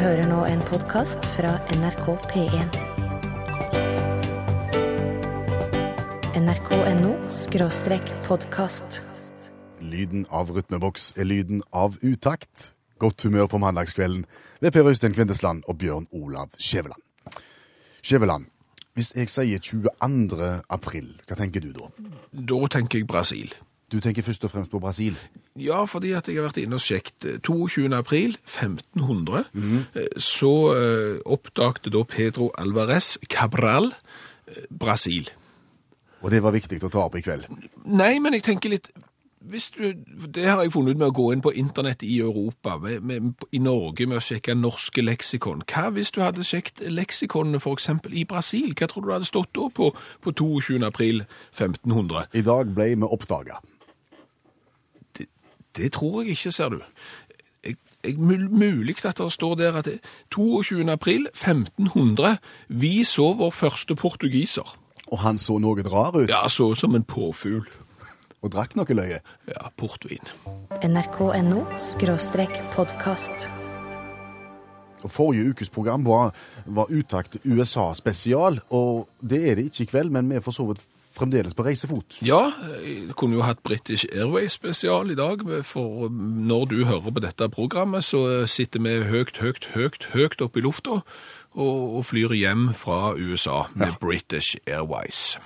hører nå en podkast fra NRK P1. nrk.no skråstrek podkast. Lyden av rytmeboks er lyden av utakt. Godt humør på mandagskvelden ved Per Øystein Kvindesland og Bjørn Olav Skjæveland. Skjæveland, hvis jeg sier 22. april, hva tenker du da? Da tenker jeg Brasil. Du tenker først og fremst på Brasil. Ja, fordi at jeg har vært inne og sjekket. 22. april 1500 eh, så eh, oppdagte da Pedro Alvarez Cabral eh, Brasil. Og det var viktig å ta opp i kveld. Nei, men jeg tenker litt hvis du, Det har jeg funnet ut med å gå inn på internett i Europa, med, med, i Norge, med å sjekke norske leksikon. Hva hvis du hadde sjekket leksikonene f.eks. i Brasil? Hva tror du det hadde stått da på, på 22. april 1500? I dag ble vi oppdaga. Det, tror jeg ikke, ser du. Jeg, jeg, mulig at det står der at det, 22. april 1500 vi så vår første portugiser. Og han så noe rar ut, Ja, så som en påfugl. og drakk noe løye. Ja, portvin. nrk.no podkast. Forrige ukes program var, var Utakt USA spesial, og det er det ikke i kveld, men vi er for så vidt fremdeles på reisefot. Ja, jeg kunne jo hatt British Airways spesial i dag, for når du hører på dette programmet, så sitter vi høyt, høyt, høyt, høyt oppe i lufta og, og flyr hjem fra USA med British Airways.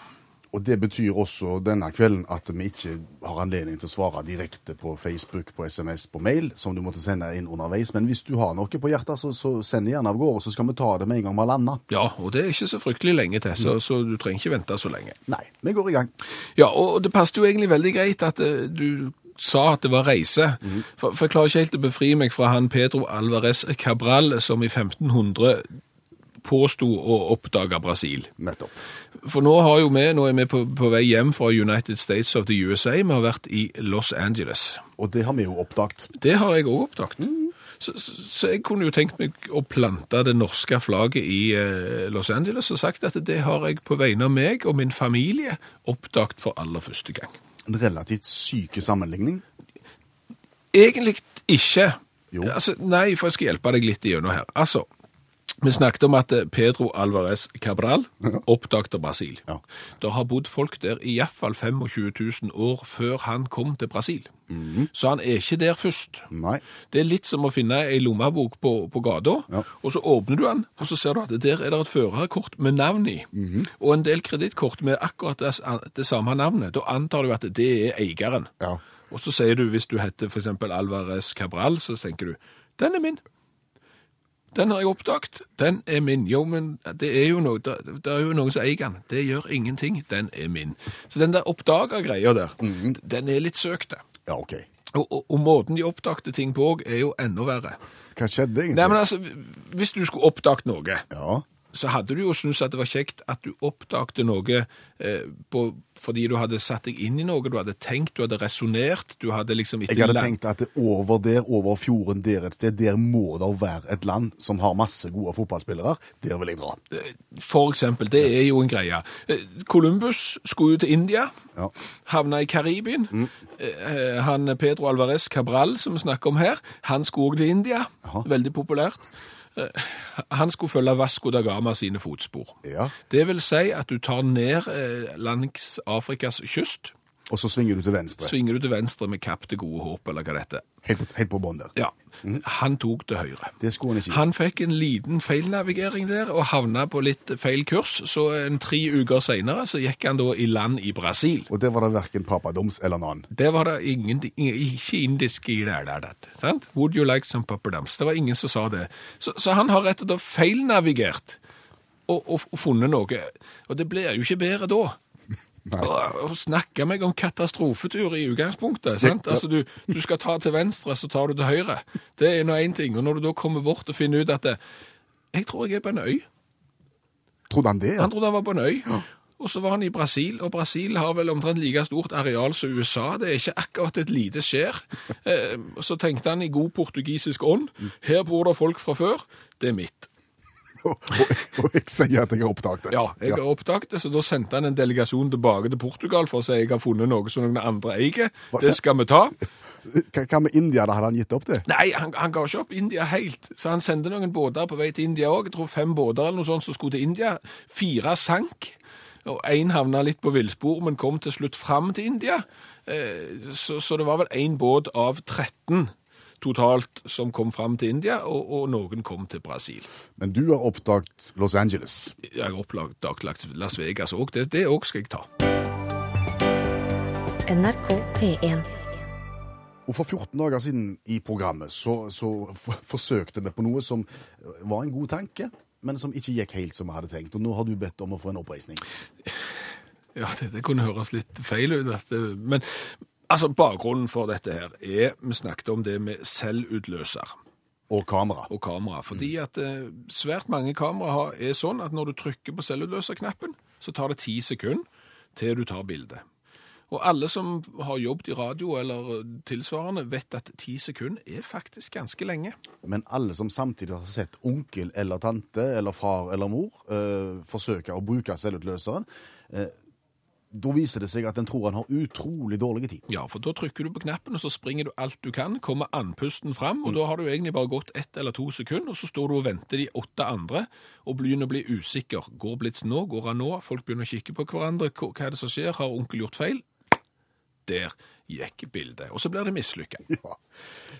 Og det betyr også denne kvelden at vi ikke har anledning til å svare direkte på Facebook, på SMS, på mail, som du måtte sende inn underveis. Men hvis du har noe på hjertet, så, så send gjerne av gårde, så skal vi ta det med en gang vi har landa. Ja, og det er ikke så fryktelig lenge til, så, så du trenger ikke vente så lenge. Nei, vi går i gang. Ja, og det passet jo egentlig veldig greit at eh, du sa at det var reise. For, for jeg klarer ikke helt å befri meg fra han Pedro Alvarez Cabral, som i 1500 påsto å oppdage Brasil. Nettopp. For nå, har jo vi, nå er vi på, på vei hjem fra United States of the USA. Vi har vært i Los Angeles. Og det har vi jo oppdaget. Det har jeg òg oppdaget. Så, så, så jeg kunne jo tenkt meg å plante det norske flagget i eh, Los Angeles og sagt at det har jeg på vegne av meg og min familie oppdaget for aller første gang. En relativt syke sammenligning. Egentlig ikke. Jo. Altså, nei, for jeg skal hjelpe deg litt igjennom her. Altså, vi snakket om at eh, Pedro Alvarez Cabral oppdagte Brasil. Ja. Det har bodd folk der i iallfall 25 000 år før han kom til Brasil. Så han er ikke der først. Nei. Det er litt som å finne ei lommebok på, på gata, Ja. og så åpner du den, og så ser du at der er det et førerkort med navn i, og en del kredittkort med akkurat det, det samme navnet. Da antar du at det er eieren. Ja. Og så sier du, hvis du heter eksempel Alvarez Cabral, så tenker du, den er min. Den har jeg oppdaget, den er min. Jo, men det er jo noe, det, det er jo noen som eier den. Det gjør ingenting, den er min. Så den der oppdaga greia der, den er litt søkte. Ja, OK. Og, og, og måten de oppdagte ting på òg, er jo enda verre. Hva skjedde egentlig? Nei, men altså, hvis du skulle oppdaget noe, Ja. Så hadde du jo syntes at det var kjekt at du oppdagte noe eh, på, fordi du hadde satt deg inn i noe, du hadde tenkt, du hadde resonert, du hadde liksom ikke Jeg hadde tenkt at det over der, over fjorden der et sted, der må det være et land som har masse gode fotballspillere. Der vil jeg dra. For eksempel, det er jo en greie. Eh, Columbus skulle jo til India, Ja. havna i Karibien. Mm. Han Pedro Alvarez Cabral, som vi snakker om her, han skulle òg til India. Aha. Veldig populært. Eh, Han skulle følge Vasco da Gama sine fotspor. Ja. Det vil si at du tar ned eh, langs Afrikas kyst, Og så svinger du til venstre. svinger du til venstre med kapp til gode håp, eller hva det heter. Helt på, helt på bånn der. Ja, han tok til høyre. Det skulle han ikke. Han fikk en liten feilnavigering der og havna på litt feil kurs, så en tre uker senere så gikk han da i land i Brasil. Og der var det verken papadoms eller noen. Der var det ingen, ikke indisk i det der, det, sant? Would you like some papperdams? Det var ingen som sa det. Så, så han har rett og slett feilnavigert og, og, og funnet noe. Og det blir jo ikke bedre da. Og snakke meg om katastrofetur i utgangspunktet. sant? Altså, du, du skal ta til venstre, så tar du til høyre. Det er nå én ting. Og når du da kommer bort og finner ut at det, Jeg tror jeg er på en øy. Trodde han det? Ja? Han trodde han var på en øy. Og så var han i Brasil, og Brasil har vel omtrent like stort areal som USA. Det er ikke akkurat et lite skjær. Eh, så tenkte han i god portugisisk ånd, her bor det folk fra før, det er mitt. og, og jeg sier at jeg har oppdaget det. Ja, jeg har oppdaget det, så da sendte han en delegasjon tilbake til Portugal for å si jeg har funnet noe som noen andre eier. Det skal vi ta. Hva, hva med India, da? Hadde han gitt opp det? Nei, han, han ga ikke opp India helt, så han sendte noen båter på vei til India òg. Jeg tror fem båter eller noe sånt som skulle til India. Fire sank, og én havna litt på villspor, men kom til slutt fram til India. Eh, Så, så det var vel én båt av 13 totalt som kom fram til India, og, og noen kom til Brasil. Men du har oppdaget Los Angeles. Jeg har oppdaget Las Vegas òg, det det òg skal jeg ta. NRK P1. Og for 14 dager siden i programmet så, så forsøkte vi på noe som var en god tanke, men som ikke gikk helt som vi hadde tenkt. Og nå har du bedt om å få en oppreisning. Ja, det, det kunne høres litt feil ut. Men altså, bakgrunnen for dette her er Vi snakket om det med selvutløser Og kamera. og kamera. Fordi at eh, svært mange kamera har- er sånn at når du trykker på selvutløserknappen, så tar det ti sekunder til du tar bildet. Og alle som har jobbet i radio eller tilsvarende, vet at ti sekunder er faktisk ganske lenge. Men alle som samtidig har sett onkel eller tante eller far eller mor eh, forsøke å bruke selvutløseren, eh, da viser det seg at en tror han har utrolig dårlig tid. Ja, for da trykker du på knappen, og så springer du alt du kan, kommer andpusten fram, og da har du egentlig bare gått ett eller to sekunder, og så står du og venter de åtte andre, og begynner å bli usikker. Går blitz nå? Går han nå? Folk begynner å kikke på hverandre. Hva er det som skjer? Har onkel gjort feil? Der gikk bildet. Og så blir det mislykka. Ja.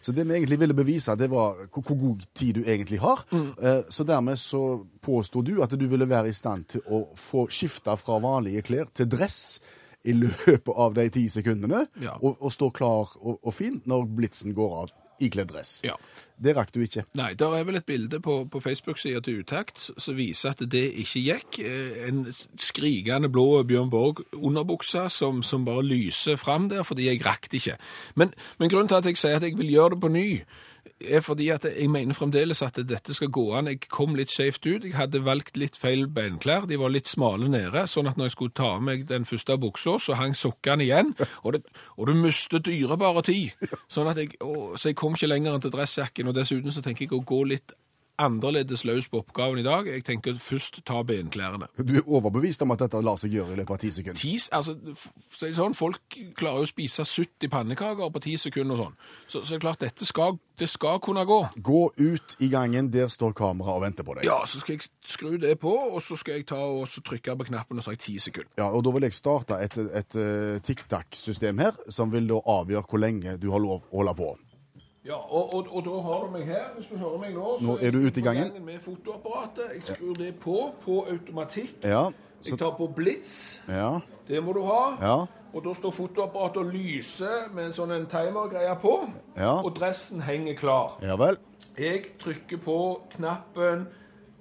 Så det vi egentlig ville bevise, det var hvor, god tid du egentlig har. Mm. Så dermed så påsto du at du ville være i stand til å få skifta fra vanlige klær til dress i løpet av de ti sekundene, Ja. og, og stå klar og, og fin når blitsen går av ikledd dress. Ja. Det rakk du ikke. Nei, der er vel et bilde på, på Facebook-sida til Utakt som viser at det ikke gikk. Eh, En skrikende blå Bjørn Borg-underbukse som, som bare lyser fram der, fordi jeg rakk det ikke. Men, men grunnen til at jeg sier at jeg vil gjøre det på ny, er fordi at jeg mener fremdeles at dette skal gå an. Jeg kom litt skjevt ut. Jeg hadde valgt litt feil beinklær. De var litt smale nede, sånn at når jeg skulle ta av meg den første buksa, så hang sokkene igjen. Og, det, og du mister dyrebare tid. Sånn at jeg, å, så jeg kom ikke lenger enn til dressjakken. Og dessuten så tenker jeg å gå litt annerledes løs på oppgaven i dag. Jeg tenker først ta benklærne. Du er overbevist om at dette lar seg gjøre i løpet av ti sekunder. Tis, altså, så det sånn, Folk klarer jo å spise 70 pannekaker på 10 sekunder og sånn. Så, så det er klart, dette skal, det skal kunne gå. Gå ut i gangen, der står kamera og venter på deg. Ja, så skal jeg skru det på, og så skal jeg ta og så trykke på knappen og så har jeg 10 sekunder. Ja, og Da vil jeg starte et, et, et tic-tac-system her, som vil da avgjøre hvor lenge du har lov å holde på. Ja, og, og, og da har du meg her, hvis du hører meg nå. Så Nå er du ute i på gangen. med fotoapparatet. Jeg skrur det på, på automatikk. Ja, Jeg tar på blitz. ja, Det må du ha. ja. Og da står fotoapparatet og lyser med en sånn en timergreie på. Ja. Og dressen henger klar. Ja vel. Jeg trykker på knappen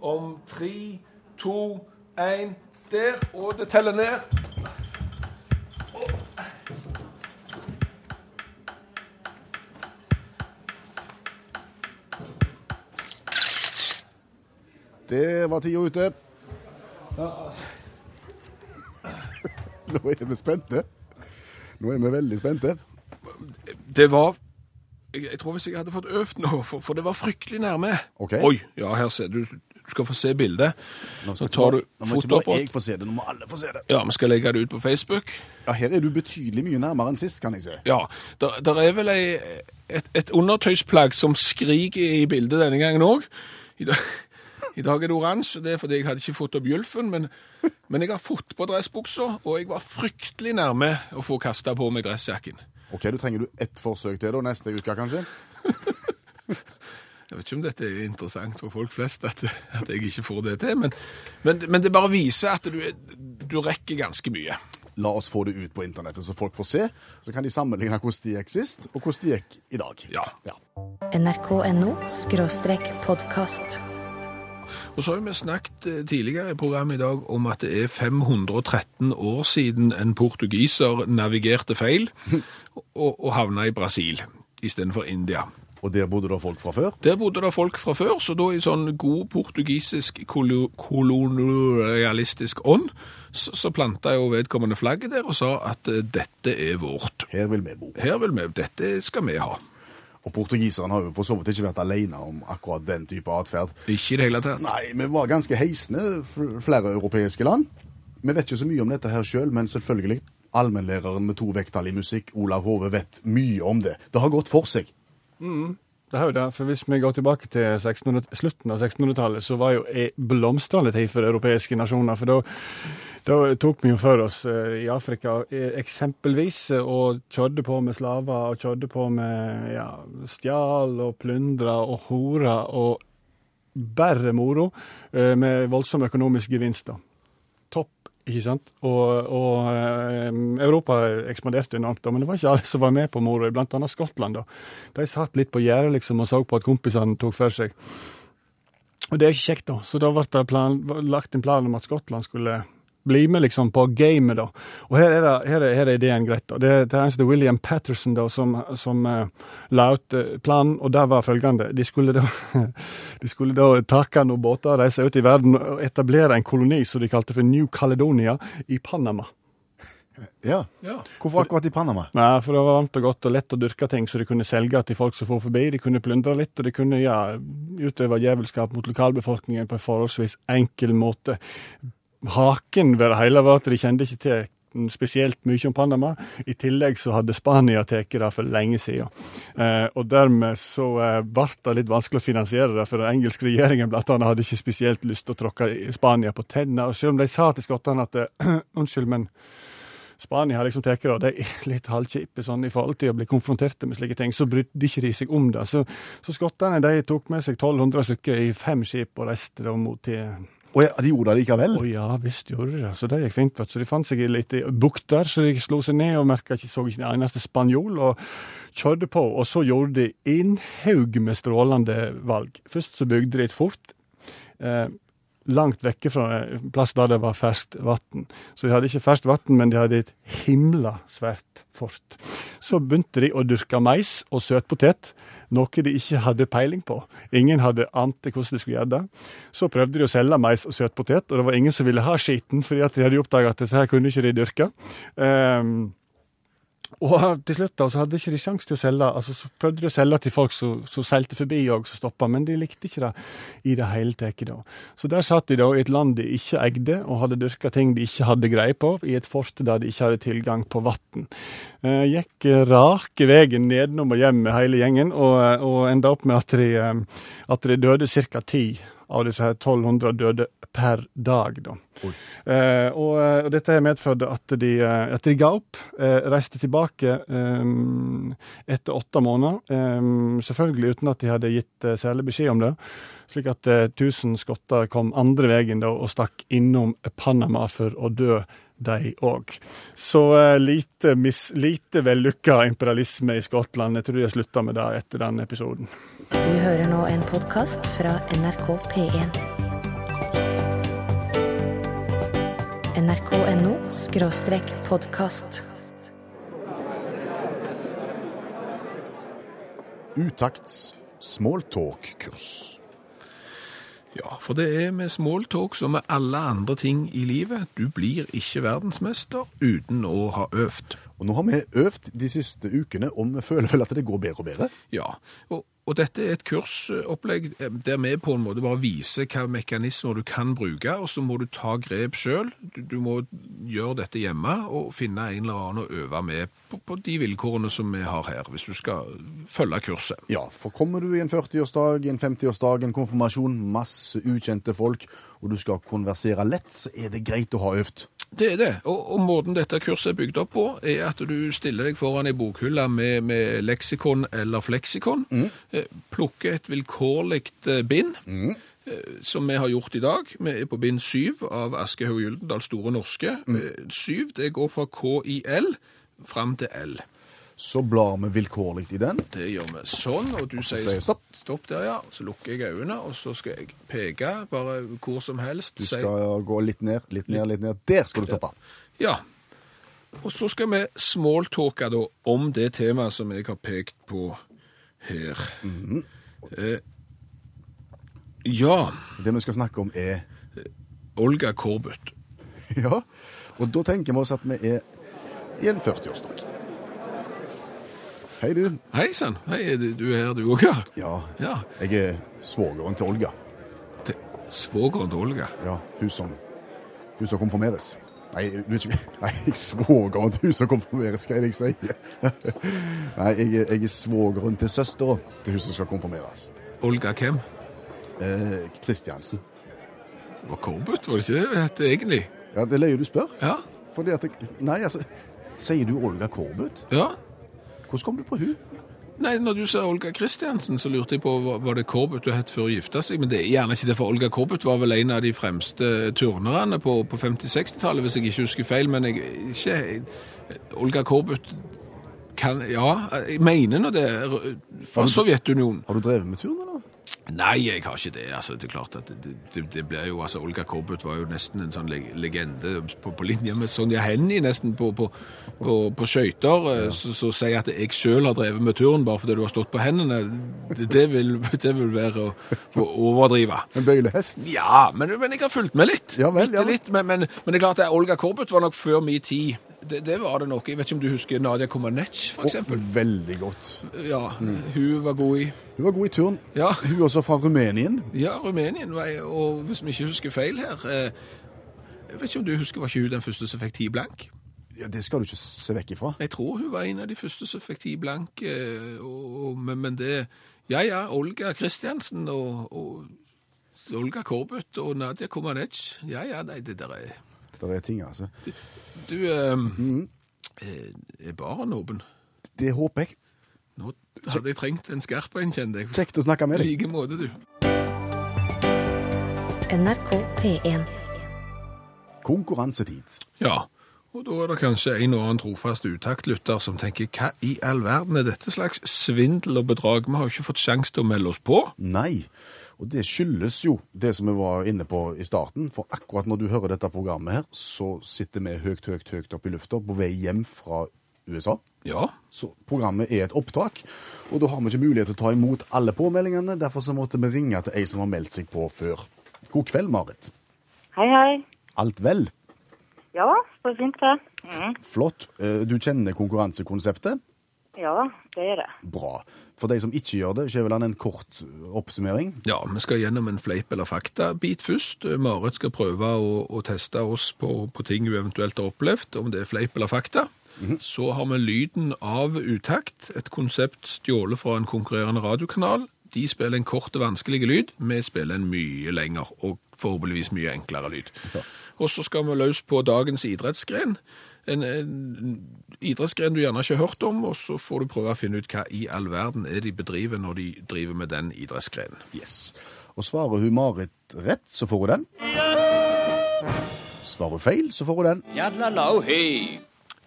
om tre, to, én Der, og det teller ned. Det var tida ute. Nå er vi spente. Nå er vi veldig spente. Det var jeg, jeg tror hvis jeg hadde fått øvd nå, for, for det var fryktelig nærme. Okay. Oi, ja, her ser du. Du skal få se bildet. Så tar du nå må ikke bare jeg få se det, nå må alle få se det. Ja, vi skal legge det ut på Facebook. Ja, Her er du betydelig mye nærmere enn sist, kan jeg se. Ja, der, der er vel ei, et, et undertøysplagg som skriker i bildet denne gangen òg. I, I dag er det oransje, det er fordi jeg hadde ikke fått opp gylfen, men, men jeg har fått på dressbuksa, og jeg var fryktelig nærme å få kasta på meg dressjakken. Ok, Du trenger du ett forsøk til da, neste uke kanskje? Jeg vet ikke om dette er interessant for folk flest, at, at jeg ikke får det til, men, men, men det bare viser at du, du rekker ganske mye. La oss få det ut på internettet, så folk får se. Så kan de sammenligne hvordan de gikk sist, og hvordan de gikk i dag. Ja. nrk.no skråstrek podkast. Og så har vi snakket eh, tidligere i programmet i dag om at det er 513 år siden en portugiser navigerte feil og, og havna i Brasil istedenfor India. Og der bodde det folk fra før. Der bodde det folk fra før, så da i sånn god portugisisk kolo- kolonialistisk ånd, så, så planta jo vedkommende flagget der og sa at eh, dette er vårt. Her vil vi bo. Her vil vi, dette skal vi ha. Og portugiserne har jo for så vidt ikke vært alene om akkurat den type atferd. Ikke i det hele tatt. Nei, vi var ganske heisende, flere europeiske land. Vi vet ikke så mye om dette her sjøl, men selvfølgelig. Allmennlæreren med to vekttall i musikk, Olav Hove, vet mye om det. Det har gått for seg. Det er jo det, for Hvis vi går tilbake til 1600, slutten av 1600-tallet, så var jo ei blomstrende tid for europeiske nasjoner. For da, da tok vi jo for oss eh, i Afrika eh, eksempelvis eh, og kjørte på med slaver og kjørte på med ja, stjal og plyndra og hora og bare moro eh, med voldsom økonomisk gevinst. da. Ikke sant? Og, og eh, Europa ekspanderte enormt, da, men det var ikke alle som var med på moroa, blant annet Skottland. da. De satt litt på gjerdet liksom, og så på at kompisene tok for seg. Og det er ikke kjekt, da. Så da ble det plan, lagt en plan om at Skottland skulle bli med liksom på gamet, da. Og her er, det, her er, her er ideen greit. da. Det, det er en som heter William Patterson da, som, som uh, la ut eh, planen, og der var følgende. De skulle da, de skulle da takke noen båter, reise ut i verden og etablere en koloni som de kalte for New Caledonia i Panama. Ja. Ja. Hvorfor akkurat i Panama? Nei, for det var varmt og godt og lett å dyrke ting, så de kunne selge til folk som får forbi. De kunne plyndre litt, og de kunne ja, utøve djevelskap mot lokalbefolkningen på en forholdsvis enkel måte. Haken ved det hele var at de kjente ikke til spesielt mye om Panama. I tillegg så hadde Spania tatt det for lenge siden. Eh, og dermed så eh, ble det litt vanskelig å finansiere det, for den engelske regjeringen blant annet hadde ikke spesielt lyst til å tråkke Spania på tennene. Og selv om de sa til skottene at eh, unnskyld, men Spania har liksom tatt det, og de er litt halvkjipe sånn, i forhold til å bli konfrontert med slike ting, så brydde ikke de seg om det. Så, så skottene de tok med seg 1200 stykker i fem skip og reiste mot til Og ja, de gjorde det likevel? Å ja, visst gjorde de det. Så det gikk fint. Så de fant seg litt bukt der, så de slo seg ned og merka ikke, så ikke en eneste spanjol, og kjørte på. Og så gjorde de en haug med strålende valg. Først så bygde de et fort. Eh, langt vekke fra en plass der det var ferskt vann. Så de hadde ikke ferskt vann, men de hadde et himla svært fort. Så begynte de å dyrke mais og søtpotet, noe de ikke hadde peiling på. Ingen hadde ante hvordan de skulle gjøre det. Så prøvde de å selge mais og søtpotet, og det var ingen som ville ha skiten, fordi de hadde oppdaga at disse her kunne ikke de dyrke. Um, og til slutt da, så hadde ikke de sjanse til å selge. altså Så prøvde de å selge til folk som, seilte forbi og som stoppa, men de likte ikke det i det hele tatt. Så der satt de da i et land de ikke eide, og hadde dyrka ting de ikke hadde greie på, i et fort der de ikke hadde tilgang på vann. Eh, gikk rake veien nedenom og hjem med hele gjengen, og, og enda opp med at de, eh, at de døde ca. ti av disse her 1200 døde per dag. da. Eh, og, og dette medførte at de, eh, at de ga opp, eh, reiste tilbake eh, etter åtte måneder. eh, selvfølgelig uten at de hadde gitt eh, særlig beskjed om det. Slik at eh, 1000 skotter kom andre veien da, og stakk innom Panama for å dø, de òg. Så eh, lite, mis, lite vellykka imperialisme i Skottland. Jeg tror jeg slutta med det etter den episoden. Du hører nå en podkast fra NRK P1. nrk.no skråstrek podkast. Utakts smalltalk-kurs. Ja, for det er med smalltalk som med alle andre ting i livet. Du blir ikke verdensmester uten å ha øvd. Og nå har vi øvd de siste ukene, og vi føler vel at det går bedre og bedre. Ja, og, og dette er et kursopplegg der vi på en måte bare viser hvilke mekanismer du kan bruke, og så må du ta grep sjøl. Du, du må gjøre dette hjemme og finne en eller annen å øve med på, på de vilkårene som vi har her, hvis du skal følge kurset. Ja, for kommer du i en 40-årsdag, en 50-årsdag, en konfirmasjon, masse ukjente folk, og du skal konversere lett, så er det greit å ha øvd. Det er det, og, og måten dette kurset er bygd opp på, er at du stiller deg foran ei bokhylle med, med leksikon eller fleksikon, mm. plukker et vilkårlig eh, bind, Mm som vi har gjort i dag. Vi er på bind syv av Aschehoug Gyldendal Store Norske. Eh, Syv, det går fra KIL fram til L. Så blar vi vilkårlig i den. Det gjør vi sånn, og du sier sier stopp. stopp der, ja. Så lukker jeg øynene, og så skal jeg peke bare hvor som helst. Du skal gå litt ned, litt ned, litt ned. Der skal du stoppe. Ja. Og så skal vi smalltalke da om det temaet som jeg har pekt på her. eh, ja, Det vi skal snakke om er Olga Korbut. Ja, og da tenker vi oss at vi er i en 40-årsdag. Hei, du. Hei sann. Hei, du du er her du òg, ja? Ja, Ja. jeg er svogeren til Olga. Det- Svogeren til Olga. Ja, hun som, hun som konfirmeres. Nei, du vet ikke, nei, jeg er svogeren til hun som konfirmeres, er det jeg sier? Nei, jeg, jeg er svogeren til søstera til hun som skal konfirmeres. Olga hvem? Eh, Kristiansen. Det var Korbut, var det ikke det det het egentlig? Ja, det er løye du spør. Ja. Fordi at jeg, nei, altså, sier du Olga Korbut? ja. Hvordan kom du på hun? Nei, når du sa Olga Kristiansen, så lurte jeg på var- det Korbut du het før hun gifta seg. Men det er gjerne ikke det, for Olga Korbut var vel en av de fremste turnerne på, på 50-60-tallet, hvis jeg ikke husker feil. Men jeg ikke Olga Korbut kan Ja, jeg mener nå det. Fra Sovjetunionen. Har du drevet med turn, eller? Nei, jeg har ikke det. altså Det er klart at det, det, det blir jo, altså Olga Korbut var jo nesten en sånn legende på, på linje med Sonja Hennie nesten på, på, på, på skøyter. Ja. Så, så sier jeg at jeg sjøl har drevet med turn bare fordi du har stått på hendene, det, det, vil, det vil være å, å overdrive. En bøylehest? Ja, men, men jeg har fulgt med litt. Ja vel, ja vel. litt men, men, men det er klart at Olga Korbut var nok før min tid. Det, det var det nok. Jeg vet ikke om du husker Nadia Comaneci, for eksempel. Veldig godt. Ja, hun var god i Hun var god i turn. Ja. Hun også fra Rumenien. Ja, Rumenien. Og hvis vi ikke husker feil her eh, Jeg vet ikke om du husker, var ikke hun den første som fikk ti blank? Ja, Det skal du ikke se vekk ifra. Jeg tror hun var en av de første som fikk ti blank. eh, Og, og, men, men det Ja ja, Olga Kristiansen og, og Olga Korbut og Nadia Comaneci. Ja ja, nei, det der er Det er ting, altså. Du, eh, eh, er baren åpen? Det håper jeg. Nå hadde jeg trengt en skarp en, kjente jeg. Kjekt å snakke med I deg. like måte, du. NRK P1. Konkurransetid. Ja, og da er det kanskje en og annen trofast utaktlytter som tenker hva i all verden er dette slags svindel og bedrag? Vi har jo ikke fått sjanse til å melde oss på. Nei, og det skyldes jo det som vi var inne på i starten. For akkurat når du hører dette programmet her, så sitter vi høyt, høyt, høyt opp i lufta på vei hjem fra USA. Ja, Så programmet er et opptak, og da har vi ikke mulighet til å ta imot alle påmeldingene. Derfor så måtte vi ringe til ei som har meldt seg på før. God kveld, Marit. Hei, hei. Alt vel? Ja, står fint det. Mm. Flott. Eh, Du kjenner konkurransekonseptet? Ja, det er det. Bra. For de som ikke gjør det, Skjæveland, en kort oppsummering. ja, vi skal gjennom en fleip eller fakta-bit først. Marit skal prøve å, å teste oss på, på ting hun eventuelt har opplevd, om det er fleip eller fakta. Så har vi lyden av utakt, et konsept stjålet fra en konkurrerende radiokanal. De spiller en kort og vanskelig lyd, vi spiller en mye lenger og forhåpentligvis mye enklere lyd. Og så skal vi løs på dagens idrettsgren. En, en idrettsgren du gjerne ikke har hørt om, og så får du prøve å finne ut hva i all verden er de bedriver når de driver med den idrettsgrenen. Yes. Og svarer hun Marit rett, så får hun den. Svarer hun feil, så får hun den.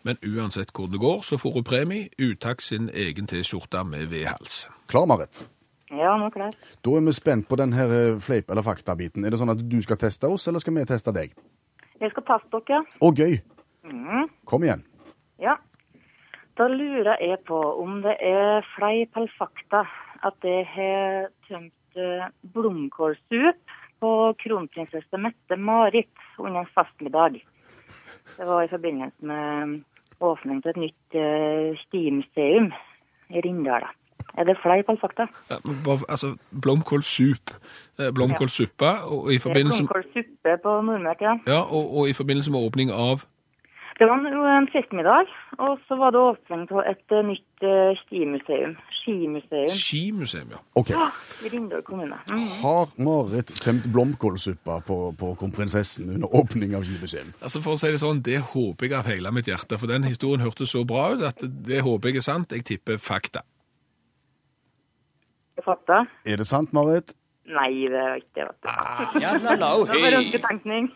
Men uansett hvor det går, så får hun premie. Utakk sin egen T-skjorte med V-hals. Klar, Marit? Ja, nå klar. Da er vi spent på den her eh, fleip- eller fakta-biten. Er det sånn at du skal teste oss, eller skal vi teste deg? Jeg skal passe dere. Å, gøy! Kom igjen. Ja. Da lurer jeg på om det er fleip eller fakta at jeg har tømt eh, blomkålsup på kronprinsesse Mette-Marit under en festmiddag. Det var i forbindelse med åpning til et nytt uh, stimuseum i Rindala. Er det fleip eller fakta? Ja, altså, blomkålsup. eh, Blomkålsuppe. Og, i forbindelse med blomkålsuppe på Nordmøre, ja. ja, og, og i forbindelse med åpning av Det var jo en festmiddag, og så var det åpning på et eh, nytt uh, skimuseum. Skimuseum. skimuseum. Ja. OK. Ja, i Rindal kommune. Mm. Har Marit tømt blomkålsuppa på, på kronprinsessen under åpning av skimuseum? Altså For å si det sånn, det håper jeg av hele mitt hjerte. For den historien hørtes så bra ut at det håper jeg er sant. Jeg tipper fakta. Det fakta? Er det sant, Marit? Nei, det er ikke det. vet du. Det var ønsketenkning.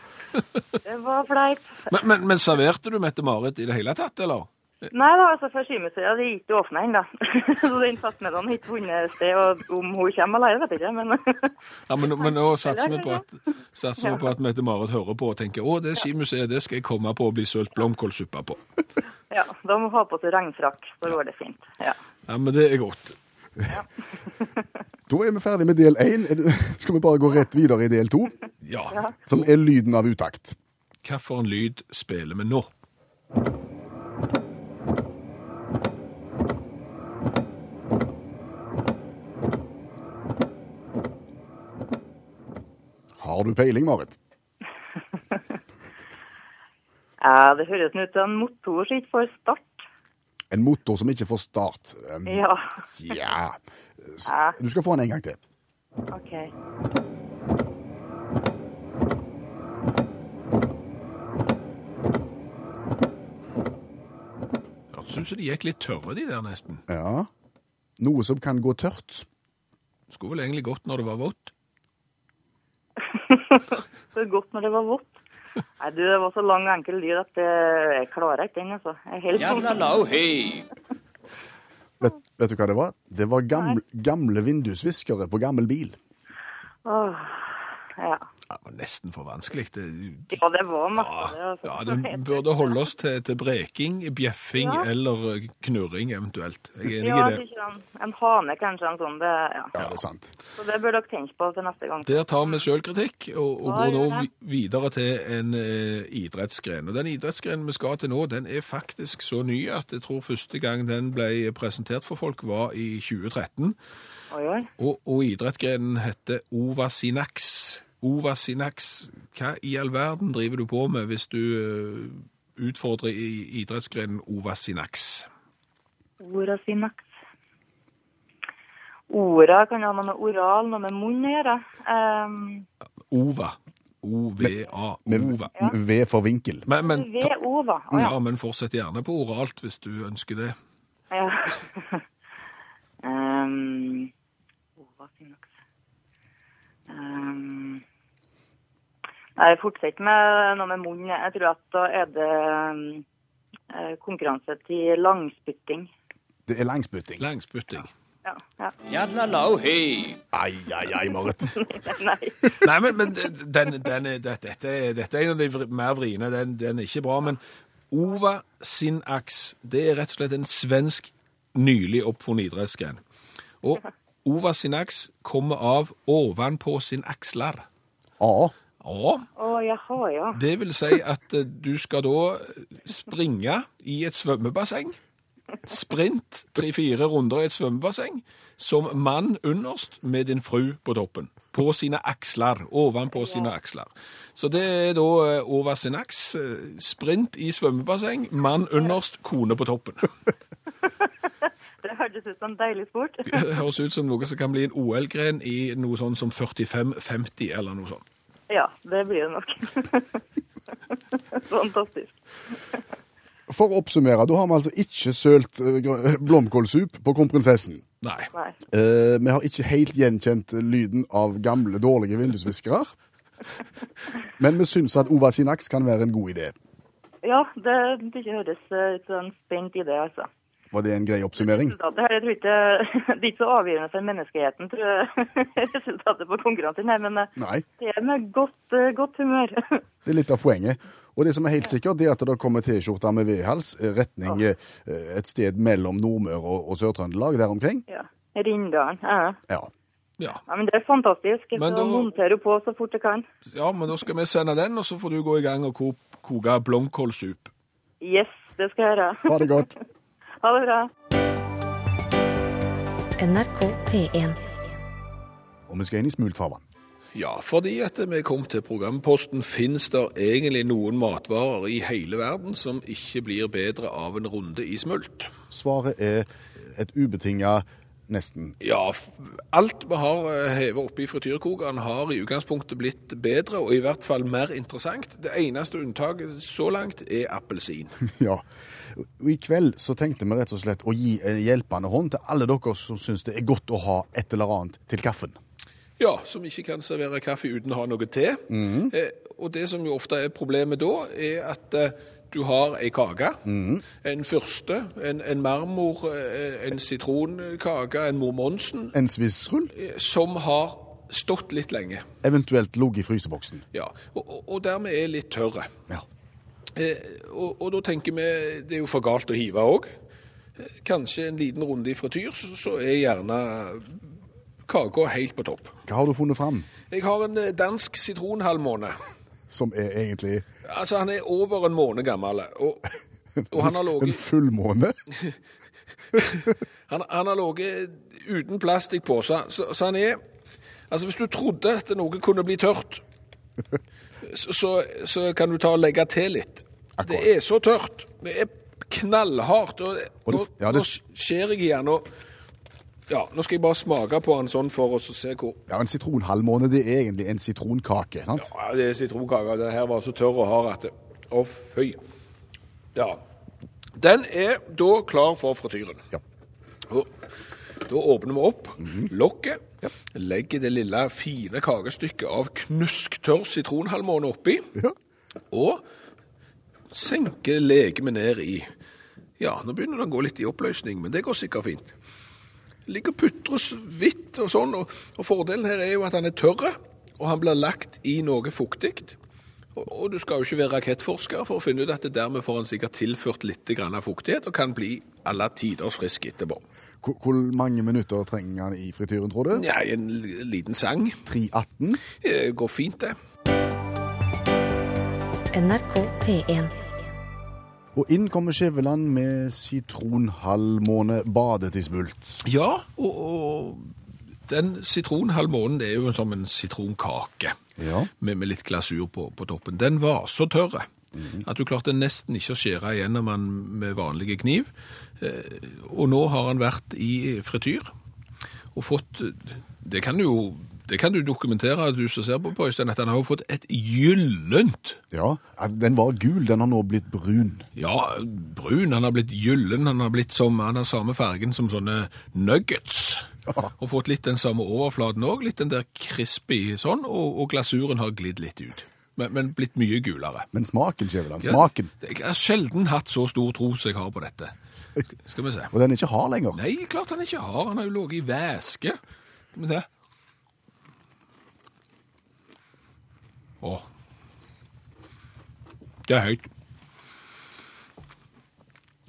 det var fleip. Men, men, men serverte du Mette-Marit i det hele tatt, eller? Nei, det var altså for skimuseet. Det er ikke åpna ennå. så den festmiddagen har ikke funnet sted. Og om hun kommer eller ei, vet jeg ikke. Men Ja, Men, men nå satser vi på at, satser ja. på at Mette-Marit hører på og tenker å, det skimuseet det skal jeg komme på og bli sølt blomkålsuppe på. ja, da må hun ha på seg regnfrakk. Da går det fint. Ja. Ja, Men det er godt. da er vi ferdig med del én. Skal vi bare gå rett videre i del to? Ja. Som er lyden av utakt. Hvilken lyd spiller vi nå? Har du peiling, Marit? Ja, det høres ut som en motor som ikke får start. En motor som ikke får start. Um, Ja, ja. Du skal få den en gang til. OK. Hørtes ut som de gikk litt tørre, de der nesten. Ja. Noe som kan gå tørt. Skulle vel egentlig gått når det var vått. Så godt når det var vått. Nei, du, det var så lang og enkel lyd at jeg klarer ikke den, altså. Er helt sånn. Vet, vet du hva det var? Det var gamle, gamle vindusviskere på gammel bil. Åh, ja. Det var nesten for vanskelig. Det, ja, det var masse ja, det. Altså. ja, det burde holde oss til, til breking, bjeffing Ja. eller knurring eventuelt. Jeg er enig Ja, i det. en, en hane kanskje, en sånn. Det, ja. Ja, det er sant. Så det bør dere tenke på til neste gang. Der tar vi sjølkritikk, og, og går nå videre til en eh, idrettsgren. Og Den idrettsgrenen vi skal til nå, den er faktisk så ny at jeg tror første gang den ble presentert for folk var i 2013. Oi, oi. Og, og idrettsgrenen heter Ovasinax. Ovasinax, hva i all verden driver du på med hvis du eh, utfordrer i idrettsgrenen Ovasinax? Ora synaks. Ora kan ha noe med oral, noe med munn å gjøre. Um... Ova. O-V-A. Ova. V for vinkel. Men, men, V-ova. Oh, ja, ja. men fortsett gjerne på oralt hvis du ønsker det. ja. um... ova synaks. Jeg fortsetter med noe med munnen. Jeg tror at da er det eh, konkurranse til langspytting. Det er langspytting. Langspytting. Ja, ja. Ai, ai, ai, Marit. Nei. Nei, men, men den, den, det- dette, er- dette er en av de mer vriene. Den, den er ikke bra. Men Ova sin aks, det er rett og slett en svensk nylig oppfunnet idrettsgren. Og Ova sin aks kommer av ovenpå sin aksler. Ja. Ja, oh, jaha, ja. det vil si at eh, du skal da springe i et svømmebasseng. Sprint tre-fire runder i et svømmebasseng. Som mann underst med din fru på toppen. På sine aksler. Ovenpå sine aksler. Så det er da eh, over sin aks. eh, Sprint i svømmebasseng. Mann underst, kone på toppen. Det hørtes ut som en deilig sport. Det høres ut som noe som kan bli en OL-gren i noe sånn som 45-50 eller noe sånt. Ja, det blir det nok. Fantastisk. For å oppsummere, da har vi altså ikke sølt eh, blomkålsup på kronprinsessen. Nei. Nei. Eh, vi har ikke helt gjenkjent lyden av gamle, dårlige vindusviskere. Men vi syns at Ova sin aks kan være en god idé. Ja, det, det høres eh, ut som en spent idé, altså. Var det en grei oppsummering? Resultatet her, jeg tror ikke, det er ikke så avgjørende for menneskeheten, tror jeg, resultatet på konkurransen her, men eh, Nei. det er med godt, eh, godt humør. Det er litt av poenget. Og det som er helt sikkert, det er at det kommer T-skjorter med V-hals, eh, retning ja. et sted mellom Nordmøre og, og Sør-Trøndelag, der omkring. Ja, Rindalen. Ja. Ja. Ja. ja, men det er fantastisk. Jeg Men skal da- montere på så fort jeg kan. ja, men da skal vi sende den, og så får du gå i gang og koke blomkålsup. Yes, det skal jeg gjøre. Ha det godt. Ha det bra. NRK P1. Og vi skal inn i smultfarvann. Ja, fordi at vi kom til programposten, finnes det egentlig noen matvarer i hele verden som ikke blir bedre av en runde i smult. Svaret er et ubetinga nesten. Ja, alt vi har eh, hevet oppe i frityrkokeren har i utgangspunktet blitt bedre, og i hvert fall mer interessant. Det eneste unntaket så langt er appelsin. Ja. I kveld så tenkte vi rett og slett å gi en hjelpende hånd til alle dere som syns det er godt å ha et eller annet til kaffen. Ja, som ikke kan servere kaffe uten å ha noe te. Eh, og det som jo ofte er problemet da, er at eh, du har ei kake, en fyrste, en, en marmor, eh, en sitronkake, en mor Monsen, En svissrull, eh, som har stått litt lenge. eventuelt ligget i fryseboksen. Ja, og, og, og dermed er litt tørre. Ja. Eh, og, og da tenker vi det er jo for galt å hive òg. Kanskje en liten runde i frityr, så, så er gjerne kaka helt på topp. Hva har du funnet fram Jeg har en eh, dansk sitronhalvmåne. som er egentlig Altså, han er over en måned gammel. Og, og han har en full fullmåne? han, han har ligget uten plastikk på, så, så, han er Altså, hvis du trodde at noe kunne bli tørt, så, så, kan du ta og legge til litt. Akkurat. Det er så tørt. Det er knallhardt. Og, Og det- ja, det- nå skjer jeg igjen. Og, ja, nå skal jeg bare smake på den sånn for oss å se hvor Ja, En sitronhalvmåne det er egentlig en sitronkake. sant? Ja, det er sitronkake. Den her var så tørr og hard at Å, fy. Ja. Den er da klar for frityren. Ja. Og da åpner vi opp lokket, legger det lille fine kakestykket av knusktørr sitronhalvmåne oppi, Ja. og senker legemet ned i Ja, nå begynner det å gå litt i oppløsning, men det går sikkert fint. Ligger og putrer hvitt og sånn, og, og fordelen her er jo at han er tørr, og han blir lagt i noe fuktig. Og, og du skal jo ikke være rakettforsker for å finne ut at det dermed får han sikkert tilført litt grann av fuktighet, og kan bli alle tiders frisk etterpå. Hvor, hvor mange minutter trenger han i frityren, tror du? Ja, en liten sang. 3.18? Det går fint, det. NRK P1. Og inn kommer Skjæveland med sitronhalvmåne badet i smult. Ja, og, og den sitronhalvmånen det er jo som en sitronkake Ja. med, med litt glasur på, på toppen. Den var så tørre at du klarte nesten ikke å skjære igjennom den med vanlige kniv. Eh, og nå har han vært i frityr og fått Det kan jo det kan du dokumentere, du som ser på, på Øystein, at han har fått et gyllent Ja, altså, Den var gul, den har nå blitt brun. Ja, brun. Han har blitt gyllen. Han har blitt som, han har samme fargen som sånne nuggets. Ja. Og fått litt den samme overflaten òg. Litt den der crispy sånn. Og, og glasuren har glidd litt ut. Men, men blitt mye gulere. Men smaken, Skjæveland, smaken. Ja, jeg har sjelden hatt så stor tro som jeg har på dette. Skal vi se. Og den er ikke hard lenger. Nei, klart han ikke har. Han har jo ligget i væske. Skal vi se. Å. Det er høyt.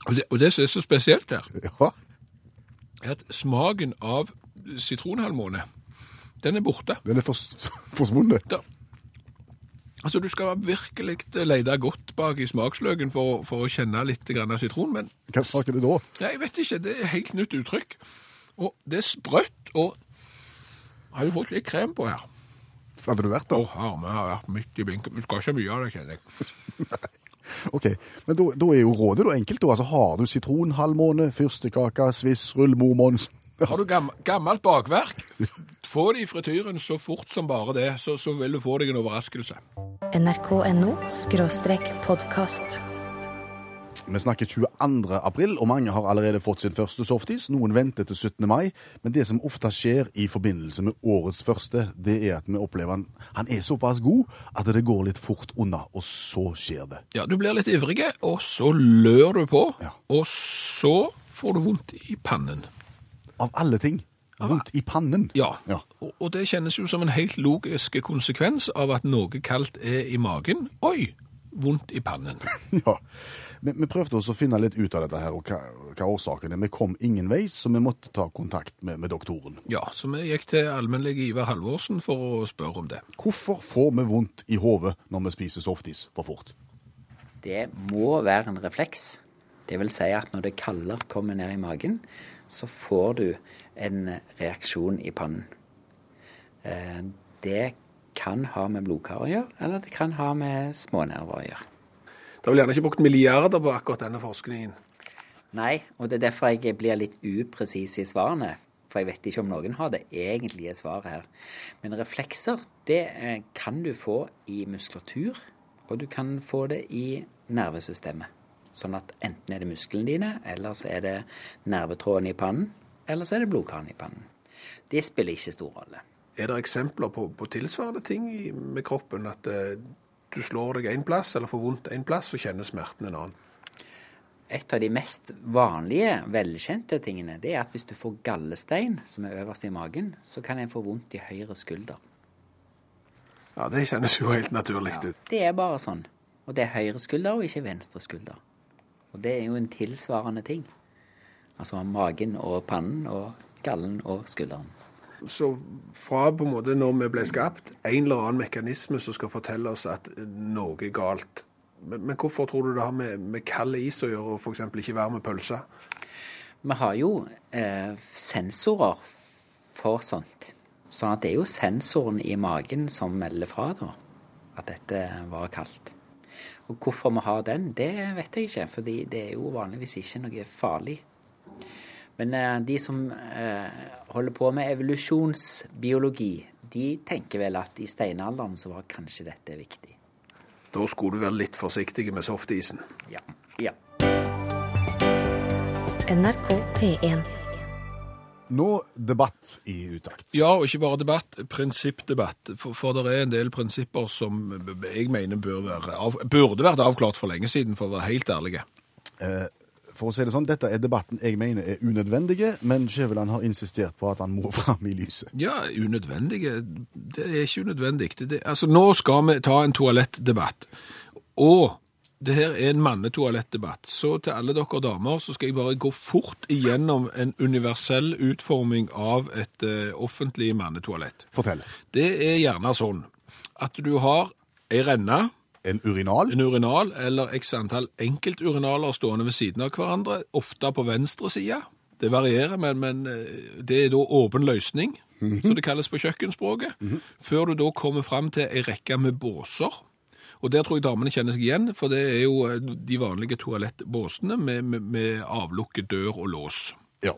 Og det, og det som er så spesielt her, Ja, er at smaken av sitronhalvmåne, den er borte. Den er fors forsvunnet. Da. Altså, du skal virkelig lete godt bak i smaksløken for, for å kjenne litt grann av sitron, men Hva smaker det da? Ja, jeg vet ikke, det er helt nytt uttrykk. Og det er sprøtt, og jeg har jo fått litt krem på her. Så hadde du vært Å, oh, vi har vært midt i blinken. Du skal ikke mye av det, kjenner jeg. Ok, Men da, da er jo rådet da enkelt. da. Altså, Har du sitronhalvmåne, fyrstekake, svissrull, mormons Har du gam gammelt bakverk, få det i frityren så fort som bare det, så, så vil du få deg en overraskelse. NRK.no skråstrek Vi snakker 22. april, og mange har allerede fått sin første softis. Noen venter til 17. mai. Men det som ofte skjer i forbindelse med årets første, det er at vi opplever han Han er såpass god at det går litt fort unna, og så skjer det. Ja, du blir litt ivrig, og så lør du på, Ja. og så får du vondt i pannen. Av alle ting. Vondt i pannen. Ja, Ja. Og, og det kjennes jo som en helt logisk konsekvens av at noe kaldt er i magen. Oi, vondt i pannen. Ja. Vi, vi prøvde også å finne litt ut av dette her, og hva, hva årsaken er. Vi kom ingen vei, så vi måtte ta kontakt med, med doktoren. Ja, så vi gikk til allmennlege Ivar Halvorsen for å spørre om det. Hvorfor får vi vondt i hodet når vi spiser softis for fort? Det må være en refleks. Det vil si at når det kalde kommer ned i magen, så får du en reaksjon i pannen. Eh, Det kan ha med blodkar å gjøre, eller det kan ha med smånerver å gjøre. Det er vel gjerne ikke brukt milliarder på akkurat denne forskningen. Nei, og det er derfor jeg blir litt upresis i svarene. For jeg vet ikke om noen har det egentlige svaret her. Men reflekser, det eh, kan du få i muskulatur, og du kan få det i nervesystemet. Sånn at enten er det musklene dine, eller så er det nervetråden i pannen, eller så er det blodkaren i pannen. Det spiller ikke stor rolle. Er det eksempler på, på tilsvarende ting i, med kroppen? At eh, du slår deg én plass, eller får vondt én plass, og kjenner smerten en annen? Et av de mest vanlige, velkjente tingene, det er at hvis du får gallestein, som er øverst i magen, så kan en få vondt i høyre skulder. Ja, det kjennes jo helt naturlig ut. Det er bare sånn. Og det er høyre skulder og ikke venstre skulder. Og det er jo en tilsvarende ting. Altså magen og pannen og gallen og skulderen. Så fra på en måte når vi ble skapt, en eller annen mekanisme som skal fortelle oss at noe er galt. Men, men hvorfor tror du det har med, med kald is å gjøre, og f.eks. ikke varm pølse? Vi har jo eh, sensorer for sånt. Sånn at det er jo sensoren i magen som melder fra, da. at dette var kaldt. Og hvorfor vi har den, det vet jeg ikke, fordi det er jo vanligvis ikke noe farlig. Men eh, de som eh, holder på med evolusjonsbiologi, de tenker vel at i steinalderen så var kanskje dette viktig. Da skulle du være litt forsiktig med softisen. Ja. ja. NRK P1. Nå debatt i utakt. Ja, og ikke bare debatt, prinsippdebatt. For, for det er en del prinsipper som jeg mener bør være av, burde vært avklart for lenge siden, for å være helt ærlige. Eh, for å si det sånn, Dette er debatten jeg mener er unødvendige, men Skjæveland har insistert på at han må fram i lyset. Ja, unødvendige Det er ikke unødvendig. Det, det, altså, nå skal vi ta en toalettdebatt. Og det her er en mannetoalettdebatt. Så til alle dere damer så skal jeg bare gå fort igjennom en universell utforming av et uh, offentlig mannetoalett. Fortell. Det er gjerne sånn at du har ei renne, En urinal? en urinal eller x antall enkelturinaler stående ved siden av hverandre, ofte på venstre side. Det varierer, men, men eh, det er da åpen løsning, som det kalles på kjøkkenspråket, før du da kommer fram til ei rekke med båser. Og der tror jeg damene kjenner seg igjen, for det er jo eh, de vanlige toalettbåsene med, med, med avlukket dør og lås. Ja.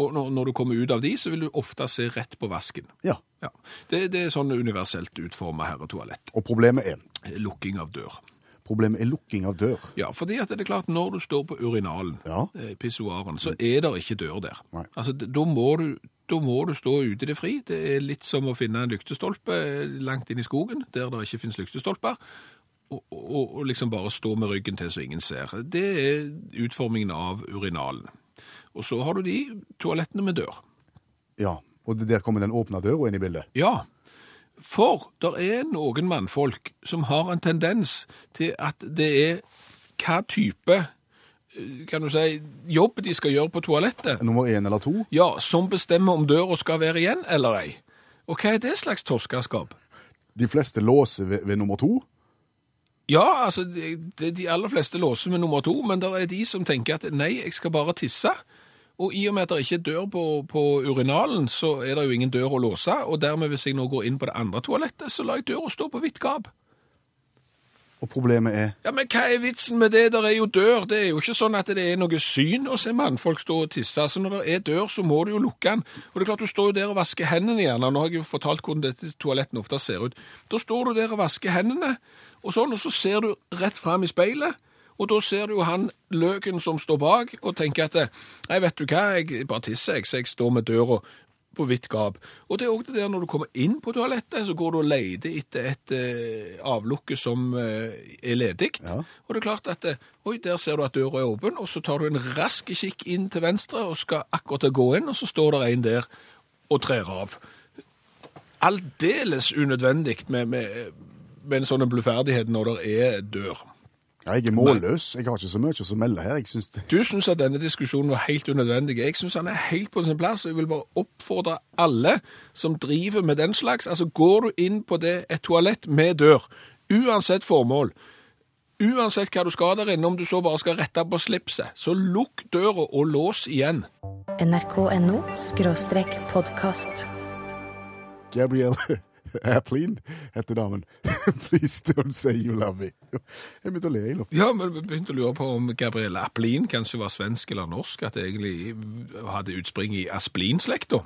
Og når, når du kommer ut av de, så vil du ofte se rett på vasken. ja. Ja. Det, det er sånn universelt utforma herretoalett. Og problemet er Lukking av dør. Problemet er lukking av dør. Ja, fordi at det er klart, når du står på urinalen, Ja. eh, pissoaren, så er det ikke dør der. Nei. Altså, da må, du, da må du stå ute i det fri. Det er litt som å finne en lyktestolpe eh, langt inn i skogen, der det ikke finnes lyktestolper, og, og, og liksom bare stå med ryggen til så ingen ser. Det er utformingen av urinalen. Og så har du de toalettene med dør. Ja, Og der kommer den åpne døra inn i bildet. Ja, for det er noen mannfolk som har en tendens til at det er hva type eh, kan du si, jobb de skal gjøre på toalettet, Nummer én eller to. ja, som bestemmer om døra skal være igjen eller ei. Og hva er det slags torskeskap? De fleste låser ved, ved nummer to. Ja, altså, det, de aller fleste låser med nummer to, men det er de som tenker at nei, jeg skal bare tisse. Og i og med at det ikke er dør på, på urinalen, så er det jo ingen dør å låse, og dermed hvis jeg nå går inn på det andre toalettet, så lar jeg døra stå på vidt gap. Og problemet er Ja, men hva er vitsen med det? Der er jo dør. Det er jo ikke sånn at det er noe syn å se mannfolk stå og tisse. Så når det er dør, så må du jo lukke den. Og det er klart, du står jo der og vasker hendene gjerne. Nå har jeg jo fortalt hvordan dette toalettene ofte ser ut. Da står du der og vasker hendene, og sånn, og så ser du rett fram i speilet. Og da ser du jo han løken som står bak, og tenker at Nei, vet du hva, jeg bare tisser, jeg, så jeg står med døra på vidt gap. Og det er òg det der når du kommer inn på toalettet, så går du og leter etter et uh, avlukke som uh, er ledig. Ja. Og det er klart at eh, Oi, der ser du at døra er åpen, og så tar du en rask kikk inn til venstre og skal akkurat gå inn, og så står det en der og trer av. Aldeles unødvendig med, med, med en sånn bluferdighet når det er dør. Ja, jeg er målløs. Jeg har ikke så mye å melde her. Jeg synes det... Du syns at denne diskusjonen var helt unødvendig. Jeg syns han er helt på sin plass. og Jeg vil bare oppfordre alle som driver med den slags. Altså, går du inn på det, et toalett med dør, uansett formål, uansett hva du skal der inne, om du så bare skal rette på slipset, så lukk døra og lås igjen. nrk.no podkast. Gabrielle Airplane heter damen. Please don't say you love me. Jeg begynte å le, jeg nå. Ja, men begynte å lure på om Gabrielle Aplin kanskje var svensk eller norsk, at det egentlig hadde utspring i Asplin-slekta.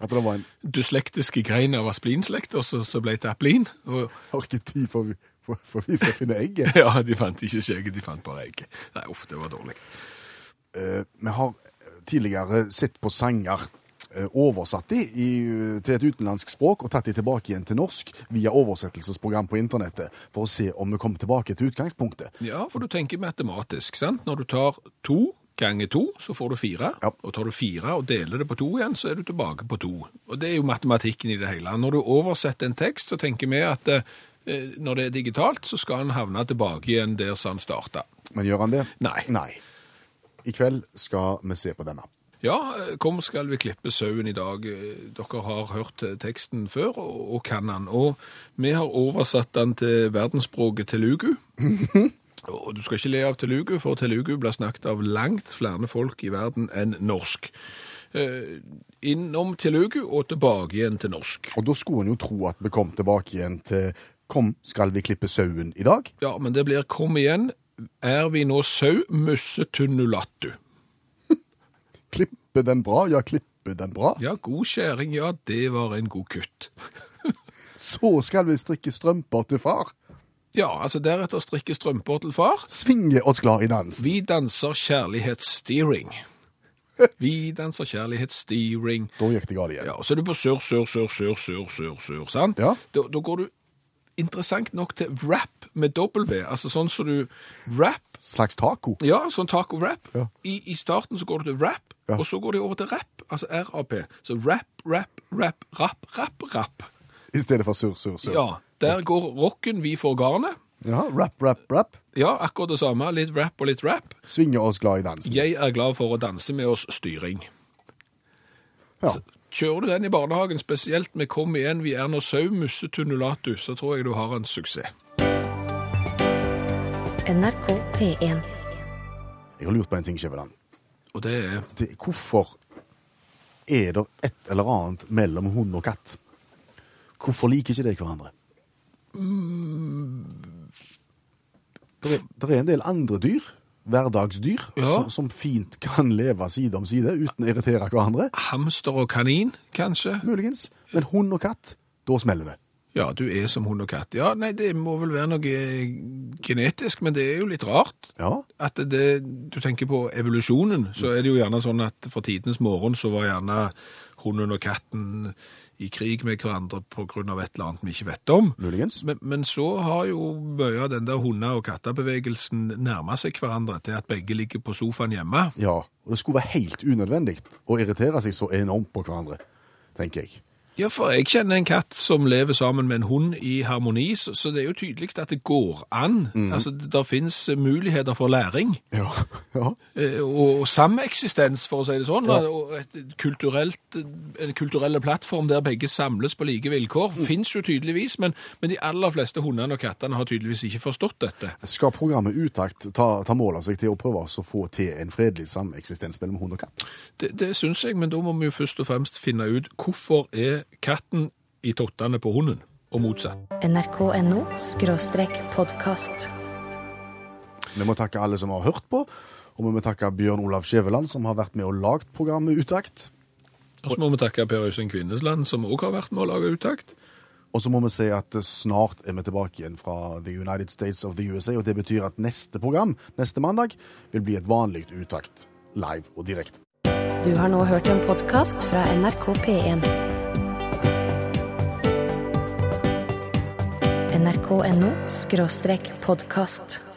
At det var en Dyslektiske grein av Asplin-slekta, så ble det Aplin. Og har ikke tid for, vi- for, for vi skal finne egget. Ja, de fant ikke skjegget, de fant bare egget. Nei, uff, det var dårlig. Uh, vi har tidligere sett på sanger, oversatt de i, til et utenlandsk språk og tatt de tilbake igjen til norsk via oversettelsesprogram på internettet, for å se om vi kommer tilbake til utgangspunktet. Ja, for du tenker matematisk, sant? Når du tar to ganger to, så får du fire. Ja. Og tar du fire og deler det på to igjen, så er du tilbake på to. Og det er jo matematikken i det hele. Når du oversetter en tekst, så tenker vi at eh, når det er digitalt, så skal han havne tilbake igjen der som han starta. Men gjør han det? Nei. Nei. I kveld skal vi se på denne. Ja, eh, kom skal vi klippe sauen i dag. Eh, Dere har hørt eh, teksten før og, kan den. Og vi har oversatt den til verdensspråket telugu. og du skal ikke le av telugu, for telugu blir snakket av langt flere folk i verden enn norsk. Innom telugu og tilbake igjen til norsk. Og da skulle en jo tro at vi kom tilbake igjen til Kom, skal vi klippe sauen i dag? Ja, men det blir kom igjen. Er vi nå sau, musse, tunnulattu? Klippe den bra, ja, klippe den bra. Ja, god skjæring, ja, det var en god kutt. Så skal vi strikke strømper til far. Ja, altså deretter strikke strømper til far. Svinge oss glad i dans. Vi danser kjærlighetssteering. Vi danser kjærlighetssteering. Da gikk det galt igjen. Ja, og så er du på sør, sør, sør, sør, sør, sør, sør, sant? Ja. Da, da går du interessant nok til rap med W, altså sånn som du rap, Slags taco. ja, sånn taco-rap. Ja. I, I starten så går du til rap, Ja. og så går det over til rap, altså R-A-P. Så rap, rap, rap, rap, rap, rap. I stedet for sur, sur, sur. Ja, der går rocken vi får garnet. Ja, rap, rap, rap. Ja, akkurat det samme, litt rap og litt rap. Svinge oss glad i dansen. Jeg er glad for å danse med oss styring. Ja. Kjører du den i barnehagen, spesielt med kom igjen, vi er nå sau, musse, tunnulatu, så tror jeg du har en suksess. NRK P1. Jeg har lurt på en ting, Skjæveland. Og det er Det, hvorfor er det et eller annet mellom hund og katt? Hvorfor liker ikke de hverandre? Det er, det er en del andre dyr, hverdagsdyr, Ja. som, som fint kan leve side om side uten å irritere hverandre. hamster og kanin, kanskje? Muligens. Men hund og katt, da smeller det. Ja, du er som hund og katt. Ja, nei, det må vel være noe eh, genetisk, men det er jo litt rart. Ja, At det, du tenker på evolusjonen, så er det jo gjerne sånn at for tidenes morgen så var gjerne hunden og katten i krig med hverandre av et eller annet vi ikke vet om. muligens. Men, men så har jo mye av den der hunde- og kattebevegelsen nærma seg hverandre til at begge ligger på sofaen hjemme. Ja, og det skulle være helt unødvendig å irritere seg så enormt på hverandre, tenker jeg. Ja, for jeg kjenner en katt som lever sammen med en hund i harmoni, så, det er jo tydelig at det går an. Altså, det finnes muligheter for læring. Ja, ja. Eh, og, sameksistens, for å si det sånn, Ja. og et kulturelt, en kulturelle plattform der begge samles på like vilkår, finnes jo tydeligvis, men, men de aller fleste hundene og kattene har tydeligvis ikke forstått dette. Skal programmet Utakt ta, ta mål av seg til å prøve å få til en fredelig sameksistens mellom hund og katt? Det, det syns jeg, men da må vi jo først og fremst finne ut hvorfor er katten i tottene på hunden, og motsatt. NRK.no podkast. Vi må takke alle som har hørt på, og vi må takke Bjørn Olav Skjæveland, som har vært med og lagd programmet Utakt. Og så må vi takke Per Øystein Kvinnesland, som også har vært med å lage Utakt. Og så må vi si at eh, snart er vi tilbake igjen fra The United States of the USA, og det betyr at neste program, neste mandag, vil bli et vanlig Utakt live og direkte. Du har nå hørt en podkast fra NRK P1. NRK.no podkast.